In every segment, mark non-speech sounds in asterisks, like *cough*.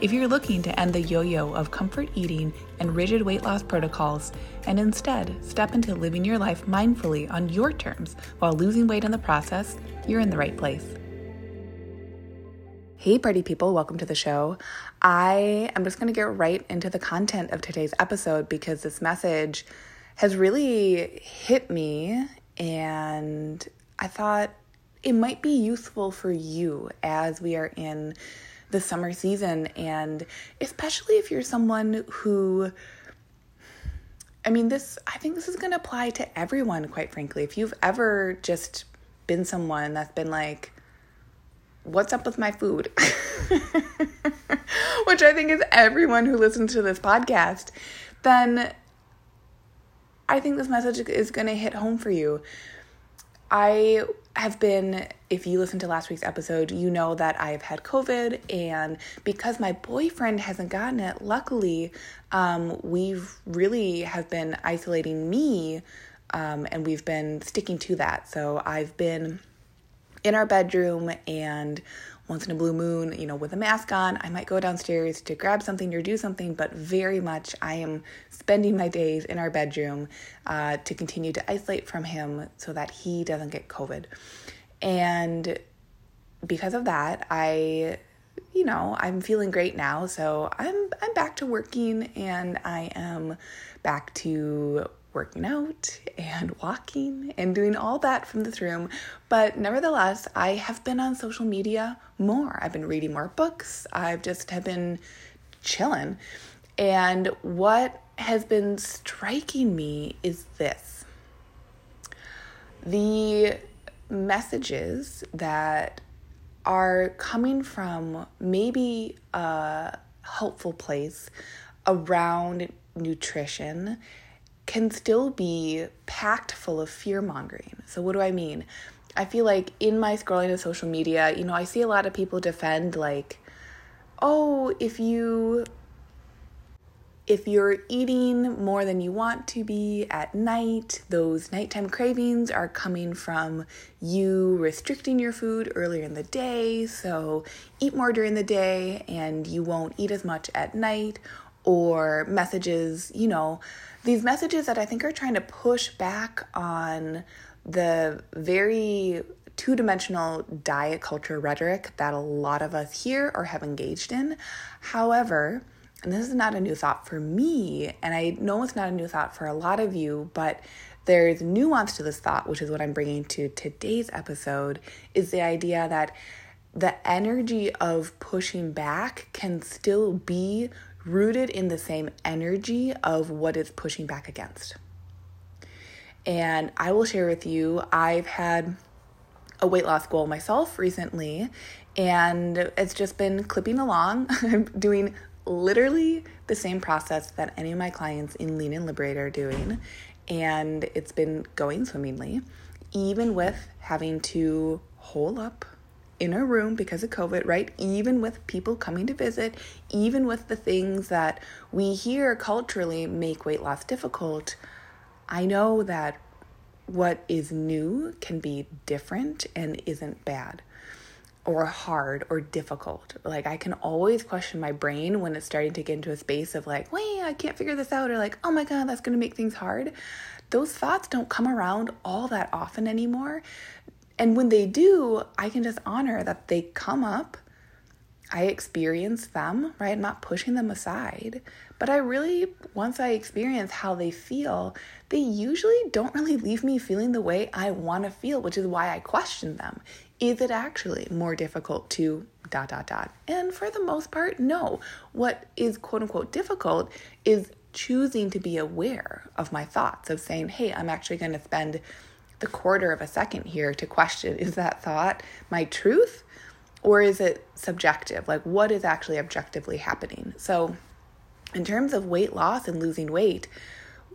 If you're looking to end the yo yo of comfort eating and rigid weight loss protocols and instead step into living your life mindfully on your terms while losing weight in the process, you're in the right place. Hey, party people, welcome to the show. I am just going to get right into the content of today's episode because this message has really hit me, and I thought it might be useful for you as we are in the summer season. And especially if you're someone who, I mean, this, I think this is going to apply to everyone, quite frankly. If you've ever just been someone that's been like, what's up with my food? *laughs* Which I think is everyone who listens to this podcast, then I think this message is going to hit home for you. I have been, if you listen to last week's episode, you know that I've had COVID, and because my boyfriend hasn't gotten it, luckily, um, we've really have been isolating me, um, and we've been sticking to that. So I've been in our bedroom and once in a blue moon, you know, with a mask on, I might go downstairs to grab something or do something, but very much I am spending my days in our bedroom uh, to continue to isolate from him so that he doesn't get COVID. And because of that, I you know, I'm feeling great now, so I'm I'm back to working and I am back to working out and walking and doing all that from this room. But nevertheless, I have been on social media more. I've been reading more books. I've just have been chilling. And what has been striking me is this. The messages that are coming from maybe a helpful place around nutrition can still be packed full of fear mongering. So, what do I mean? I feel like in my scrolling of social media, you know, I see a lot of people defend, like, oh, if you if you're eating more than you want to be at night, those nighttime cravings are coming from you restricting your food earlier in the day. So eat more during the day and you won't eat as much at night, or messages, you know, these messages that I think are trying to push back on the very two dimensional diet culture rhetoric that a lot of us here or have engaged in. However, and this is not a new thought for me, and I know it's not a new thought for a lot of you, but there's nuance to this thought, which is what I'm bringing to today's episode, is the idea that the energy of pushing back can still be rooted in the same energy of what it's pushing back against. And I will share with you, I've had a weight loss goal myself recently, and it's just been clipping along. *laughs* I'm doing literally the same process that any of my clients in Lean and Liberate are doing, and it's been going swimmingly, even with having to hole up in a room because of COVID, right? Even with people coming to visit, even with the things that we hear culturally make weight loss difficult, I know that what is new can be different and isn't bad or hard or difficult. Like I can always question my brain when it's starting to get into a space of like, wait, I can't figure this out, or like, oh my God, that's gonna make things hard. Those thoughts don't come around all that often anymore. And when they do, I can just honor that they come up. I experience them, right? I'm not pushing them aside. But I really, once I experience how they feel, they usually don't really leave me feeling the way I want to feel, which is why I question them. Is it actually more difficult to dot, dot, dot? And for the most part, no. What is quote unquote difficult is choosing to be aware of my thoughts, of saying, hey, I'm actually going to spend the quarter of a second here to question is that thought my truth or is it subjective? Like, what is actually objectively happening? So, in terms of weight loss and losing weight,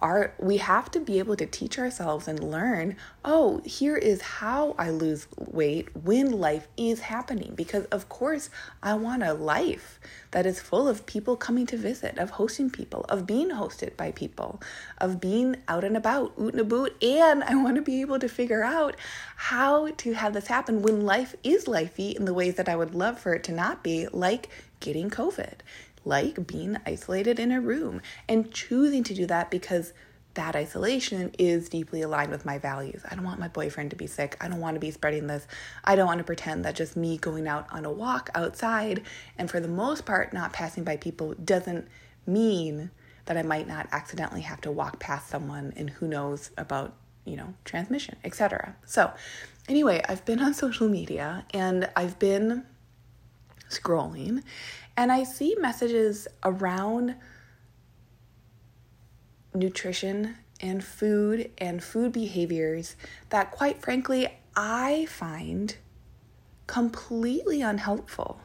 our we have to be able to teach ourselves and learn oh here is how i lose weight when life is happening. Because of course i want a life that is full of people coming to visit of hosting people of being hosted by people of being out and about oot and a boot. And i want to be able to figure out how to have this happen when life is lifey in the ways that i would love for it to not be like getting covid like being isolated in a room and choosing to do that because that isolation is deeply aligned with my values. I don't want my boyfriend to be sick. I don't want to be spreading this. I don't want to pretend that just me going out on a walk outside and for the most part not passing by people doesn't mean that I might not accidentally have to walk past someone and who knows about, you know, transmission, etc. So, anyway, I've been on social media and I've been scrolling and I see messages around nutrition and food and food behaviors that, quite frankly, I find completely unhelpful.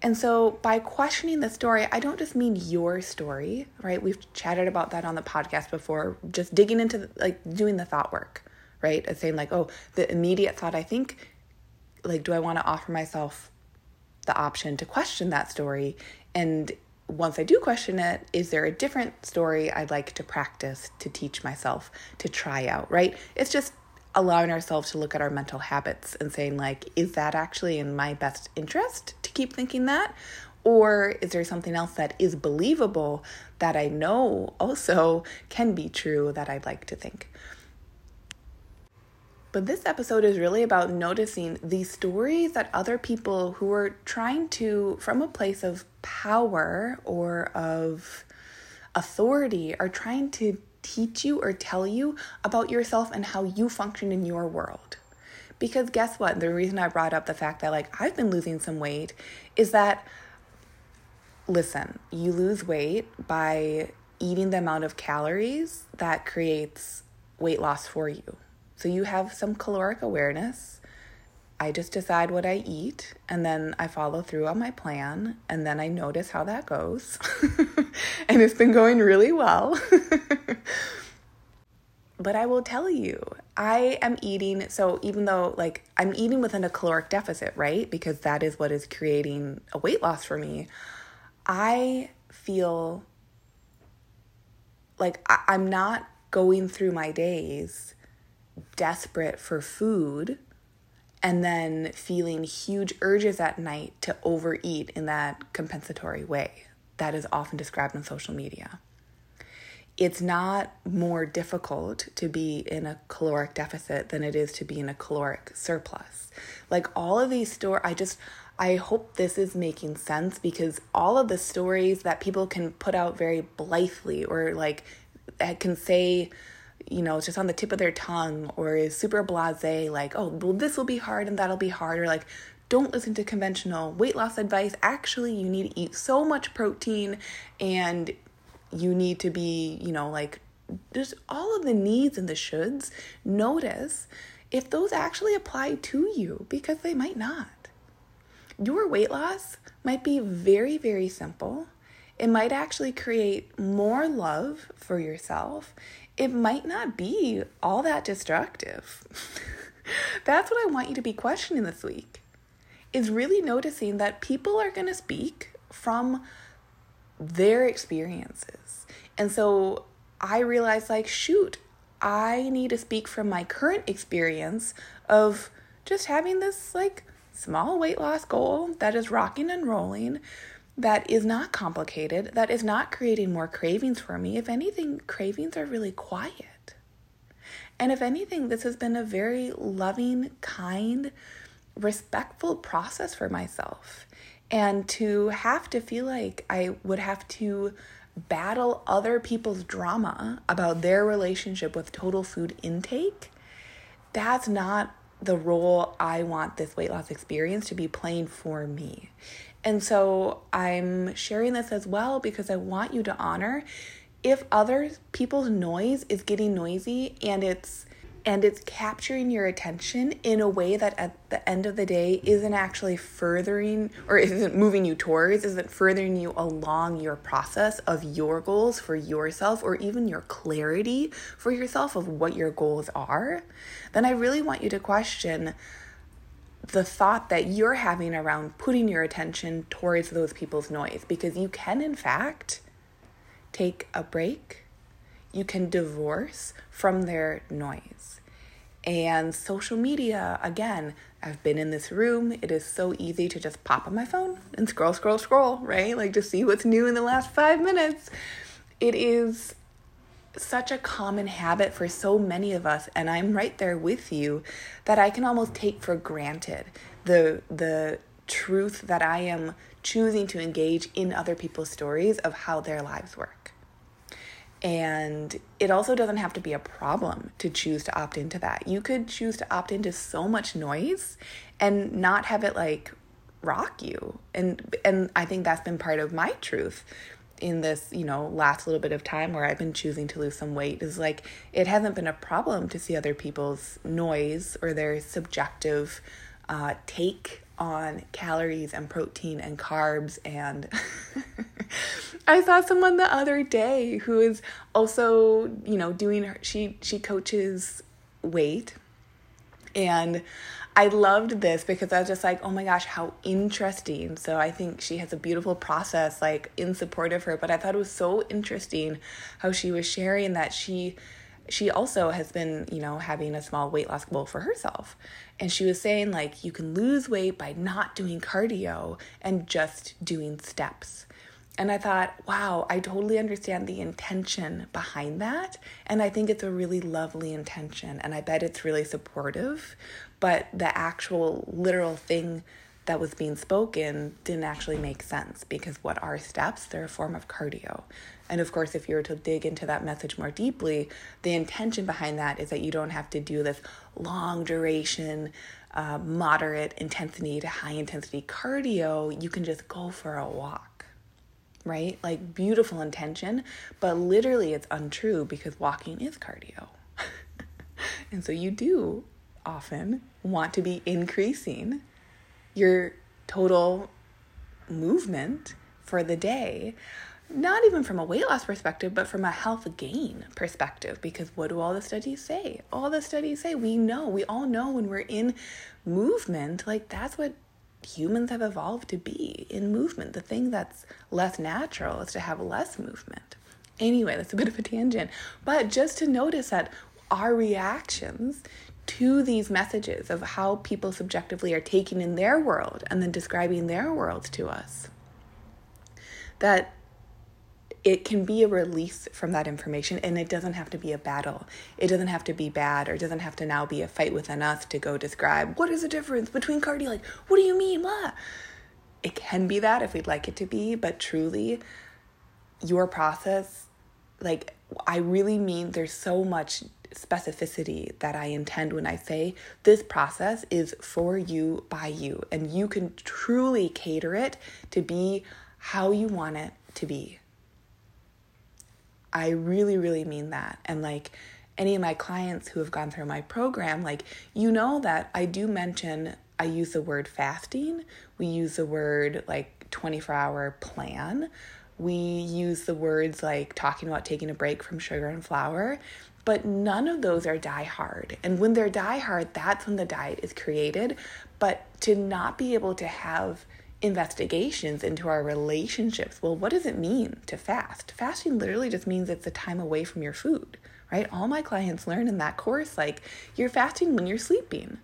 And so, by questioning the story, I don't just mean your story, right? We've chatted about that on the podcast before, just digging into like doing the thought work, right? As saying, like, oh, the immediate thought I think, like, do I want to offer myself the option to question that story. And once I do question it, is there a different story I'd like to practice, to teach myself, to try out, right? It's just allowing ourselves to look at our mental habits and saying, like, is that actually in my best interest to keep thinking that? Or is there something else that is believable that I know also can be true that I'd like to think? But this episode is really about noticing the stories that other people who are trying to, from a place of power or of authority, are trying to teach you or tell you about yourself and how you function in your world. Because guess what? The reason I brought up the fact that, like, I've been losing some weight is that, listen, you lose weight by eating the amount of calories that creates weight loss for you so you have some caloric awareness. I just decide what I eat and then I follow through on my plan and then I notice how that goes. *laughs* and it's been going really well. *laughs* but I will tell you, I am eating. So even though, like, I'm eating within a caloric deficit, right? Because that is what is creating a weight loss for me. I feel like I- am not going through my days desperate for food and then feeling huge urges at night to overeat in that compensatory way that is often described on social media. It's not more difficult to be in a caloric deficit than it is to be in a caloric surplus. Like all of these stories, I just, I hope this is making sense because all of the stories that people can put out very blithely or like can say, you know, it's just on the tip of their tongue or is super blase, like, oh, well, this will be hard and that'll be hard, or like, don't listen to conventional weight loss advice. Actually, you need to eat so much protein and you need to be, you know, like, there's all of the needs and the shoulds. Notice if those actually apply to you because they might not. Your weight loss might be very, very simple. It might actually create more love for yourself it might not be all that destructive. *laughs* That's what I want you to be questioning this week. Is really noticing that people are going to speak from their experiences. And so I realized like shoot, I need to speak from my current experience of just having this like small weight loss goal that is rocking and rolling that is not complicated, that is not creating more cravings for me. If anything, cravings are really quiet. And if anything, this has been a very loving, kind, respectful process for myself. And to have to feel like I would have to battle other people's drama about their relationship with total food intake, that's not the role I want this weight loss experience to be playing for me. And so I'm sharing this as well because I want you to honor if other people's noise is getting noisy and it's and it's capturing your attention in a way that at the end of the day isn't actually furthering or isn't moving you towards, isn't furthering you along your process of your goals for yourself or even your clarity for yourself of what your goals are, then I really want you to question the thought that you're having around putting your attention towards those people's noise because you can, in fact, take a break. You can divorce from their noise. And social media, again, I've been in this room. It is so easy to just pop on my phone and scroll, scroll, scroll, right? Like to see what's new in the last five minutes. It is such a common habit for so many of us and I'm right there with you that I can almost take for granted the the truth that I am choosing to engage in other people's stories of how their lives work. And it also doesn't have to be a problem to choose to opt into that. You could choose to opt into so much noise and not have it like rock you. And and I think that's been part of my truth in this, you know, last little bit of time where I've been choosing to lose some weight is like it hasn't been a problem to see other people's noise or their subjective uh, take on calories and protein and carbs. And *laughs* I saw someone the other day who is also, you know, doing her she she coaches weight and I loved this because I was just like, oh my gosh, how interesting. So I think she has a beautiful process, like in support of her. But I thought it was so interesting how she was sharing that she she also has been, you know, having a small weight loss goal for herself. And she was saying, like, you can lose weight by not doing cardio and just doing steps. And I thought, wow, I totally understand the intention behind that. And I think it's a really lovely intention. And I bet it's really supportive but the actual literal thing that was being spoken didn't actually make sense because what are steps? They're a form of cardio. And of course, if you were to dig into that message more deeply, the intention behind that is that you don't have to do this long duration, uh, moderate intensity to high intensity cardio. You can just go for a walk, right? Like beautiful intention, but literally it's untrue because walking is cardio. *laughs* and so you do often want to be increasing your total movement for the day not even from a weight loss perspective, but from a health gain perspective. Because what do all the studies say? All the studies say we know, we all know when we're in movement, like that's what humans have evolved to be in movement. The thing that's less natural is to have less movement. Anyway, that's a bit of a tangent, but just to notice that our reactions to these messages of how people subjectively are taking in their world and then describing their world to us. That it can be a release from that information and it doesn't have to be a battle. It doesn't have to be bad or it doesn't have to now be a fight within us to go describe what is the difference between cardio like what do you mean? It can be that if we'd like it to be, but truly your process like I really mean there's so much specificity that I intend when I say this process is for you by you, and you can truly cater it to be how you want it to be. I really, really mean that. And like any of my clients who have gone through my program, like you know that I do mention, I use the word fasting, we use the word like 24 hour plan. We use the words like talking about taking a break from sugar and flour but none of those are die hard. And when they're die hard, that's when the diet is created. But to not be able to have investigations into our relationships, well, what does it mean to fast? Fasting literally just means it's a time away from your food, right? All my clients learn in that course like you're fasting when you're sleeping.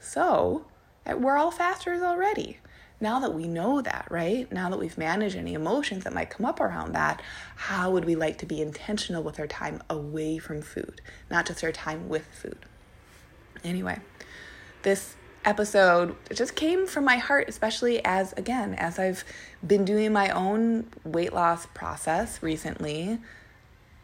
So, eh, we're all fasters already now that we know that, right? Now that we've managed any emotions that might come up around that, how would we like to be intentional with our time away from food, not just our time with food? Anyway, this episode it just came from my heart, especially as, again, as I've been doing my own weight loss process recently.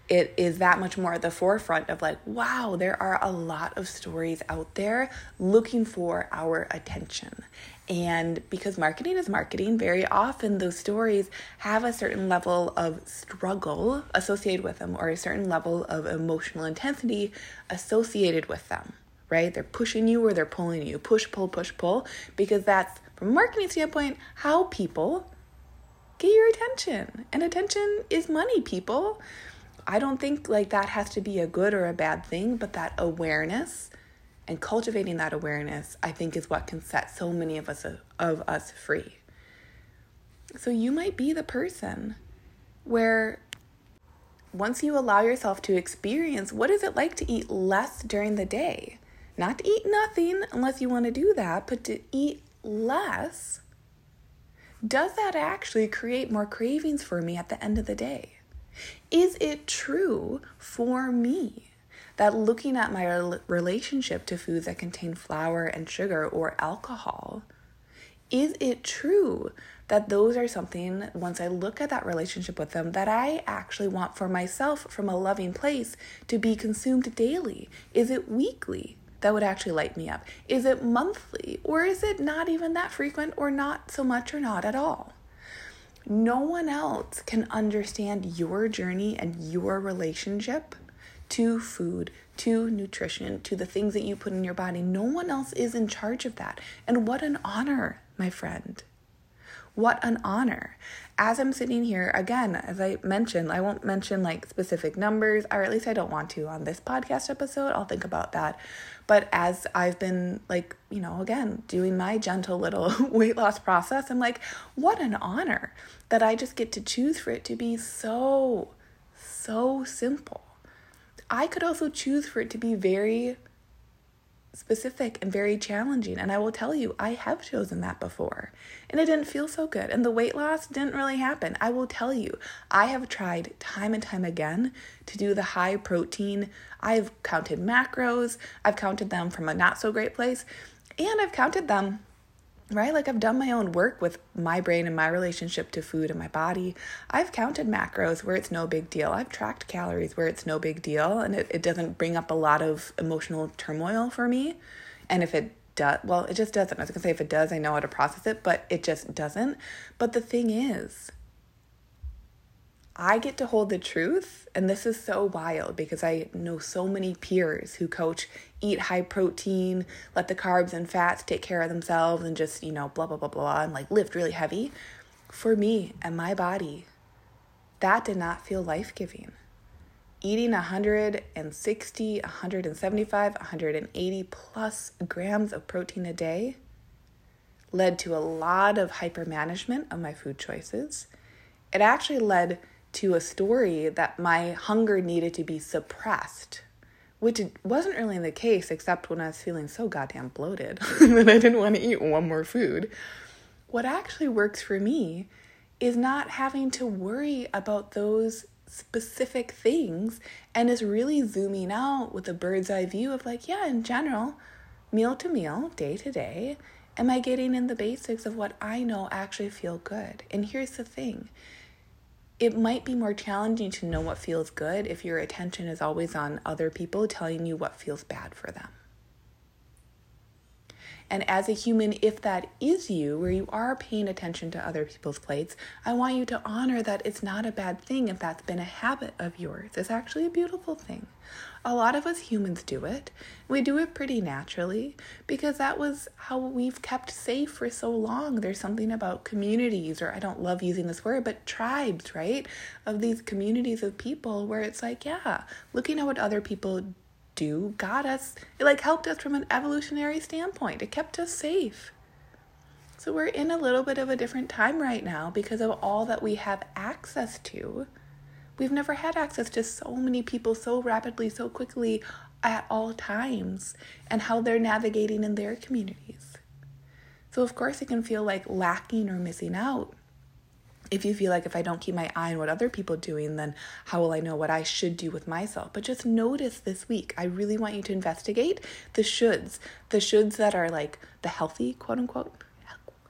it is that much more at the forefront of like, wow, there are a lot of stories out there looking for our attention. And because marketing is marketing, very often those stories have a certain level of struggle associated with them or a certain level of emotional intensity associated with them, right? They're pushing you or they're pulling you. Push, pull, push, pull, because that's from a marketing standpoint how people get your attention. And attention is money, people. I don't think like that has to be a good or a bad thing, but that awareness and cultivating that awareness, I think, is what can set so many of us of us free. So you might be the person where once you allow yourself to experience what is it like to eat less during the day, not to eat nothing unless you want to do that, but to eat less, does that actually create more cravings for me at the end of the day? Is it true for me that looking at my relationship to foods that contain flour and sugar or alcohol, is it true that those are something, once I look at that relationship with them, that I actually want for myself from a loving place to be consumed daily? Is it weekly? That would actually light me up. Is it monthly? Or is it not even that frequent or not so much or not at all? No one else can understand your journey and your relationship to food, to nutrition, to the things that you put in your body. No one else is in charge of that. And what an honor, my friend. What an honor. As I'm sitting here, again, as I mentioned, I won't mention like specific numbers, or at least I don't want to on this podcast episode. I'll think about that. But as I've been like, you know, again, doing my gentle little *laughs* weight loss process, I'm like, what an honor that I just get to choose for it to be so, so simple. I could also choose for it to be very specific and very challenging. And I will tell you, I have chosen that before and it didn't feel so good. And the weight loss didn't really happen. I will tell you, I have tried time and time again to do the high protein. I've counted macros, I've counted them from a not so great place, and I've counted them right? Like I've done my own work with my brain and my relationship to food and my body. I've counted macros where it's no big deal. I've tracked calories where it's no big deal and it, it doesn't bring up a lot of emotional turmoil for me. And if it does, well, it just doesn't. I was gonna say if it does, I know how to process it, but it just doesn't. But the thing is, I get to hold the truth. And this is so wild because I know so many peers who coach eat high protein, let the carbs and fats take care of themselves, and just, you know, blah, blah, blah, blah, and like lift really heavy. For me and my body, that did not feel life giving. Eating 160, 175, 180 plus grams of protein a day led to a lot of hypermanagement of my food choices. It actually led to a story that my hunger needed to be suppressed, which wasn't really the case except when I was feeling so goddamn bloated *laughs* that I didn't want to eat one more food. What actually works for me is not having to worry about those specific things and is really zooming out with a bird's eye view of like, yeah, in general, meal to meal, day to day, am I getting in the basics of what I know actually feel good? And here's the thing it might be more challenging to know what feels good if your attention is always on other people telling you what feels bad for them. And as a human, if that is you, where you are paying attention to other people's plates, I want you to honor that it's not a bad thing if that's been a habit of yours. It's actually a beautiful thing. A lot of us humans do it. We do it pretty naturally because that was how we've kept safe for so long. There's something about communities, or I don't love using this word, but tribes, right? Of these communities of people where it's like, yeah, looking at what other people do got us, it like helped us from an evolutionary standpoint. It kept us safe. So we're in a little bit of a different time right now because of all that we have access to. We've never had access to so many people so rapidly, so quickly at all times, and how they're navigating in their communities. So, of course, it can feel like lacking or missing out if you feel like if I don't keep my eye on what other people doing, then how will I know what I should do with myself? But just notice this week. I really want you to investigate the shoulds, the shoulds that are like the healthy, quote unquote,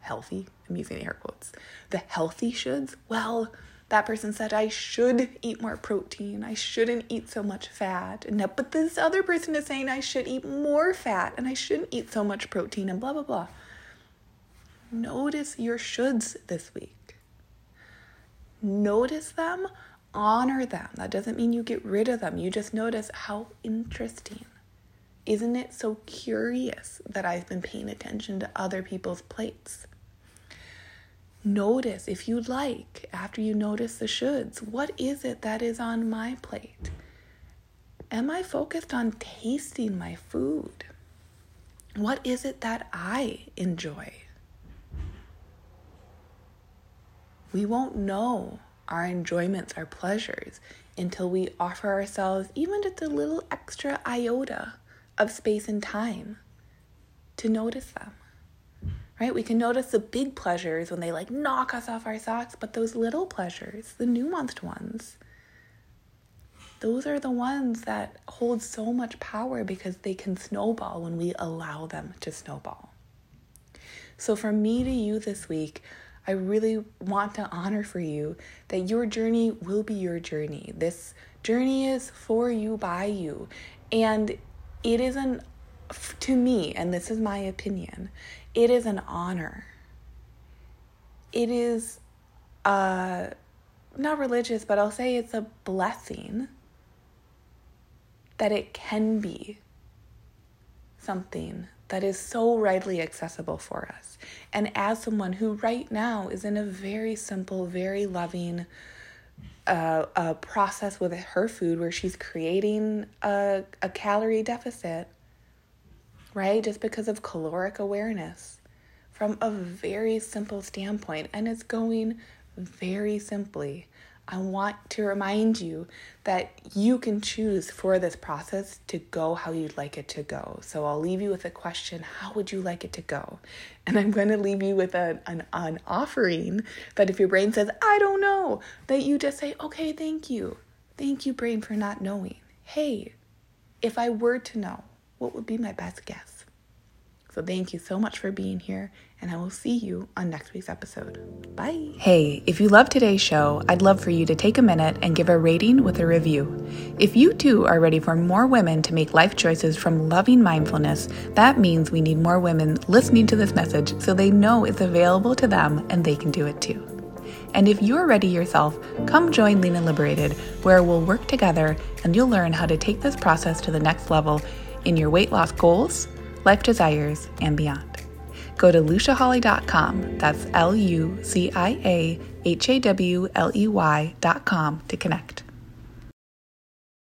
healthy. I'm using air quotes. The healthy shoulds. Well, that person said I should eat more protein. I shouldn't eat so much fat. And but this other person is saying I should eat more fat and I shouldn't eat so much protein and blah blah blah. Notice your shoulds this week. Notice them, honor them. That doesn't mean you get rid of them. You just notice how interesting. Isn't it so curious that I've been paying attention to other people's plates? Notice, if you like, after you notice the shoulds, what is it that is on my plate? Am I focused on tasting my food? What is it that I enjoy? We won't know our enjoyments, our pleasures, until we offer ourselves even just a little extra iota of space and time to notice them right? We can notice the big pleasures when they like knock us off our socks, but those little pleasures, the nuanced ones, those are the ones that hold so much power because they can snowball when we allow them to snowball. So, for me to you this week, I really want to honor for you that your journey will be your journey. This journey is for you, by you. And it isn't, to me, and this is my opinion, it is an honor. It is uh, not religious, but I'll say it's a blessing that it can be something that is so readily accessible for us. And as someone who right now is in a very simple, very loving uh, a process with her food where she's creating a, a calorie deficit right? Just because of caloric awareness from a very simple standpoint. And it's going very simply. I want to remind you that you can choose for this process to go how you'd like it to go. So I'll leave you with a question How would you like it to go? And I'm going to leave you with a, an, an offering that if your brain says, I don't know, that you just say, Okay, thank you. Thank you, brain, for not knowing. Hey, if I were to know, what would be my best guess? So thank you so much for being here, and I will see you on next week's episode. Bye. Hey, if you love today's show, I'd love for you to take a minute and give a rating with a review. If you too are ready for more women to make life choices from loving mindfulness, that means we need more women listening to this message so they know it's available to them and they can do it too. And if you're ready yourself, come join Lean and Liberated, where we'll work together and you'll learn how to take this process to the next level in your weight loss goals, life desires, and beyond. Go to luciahawley.com, that's L U C I A H A W L E Y.com to connect.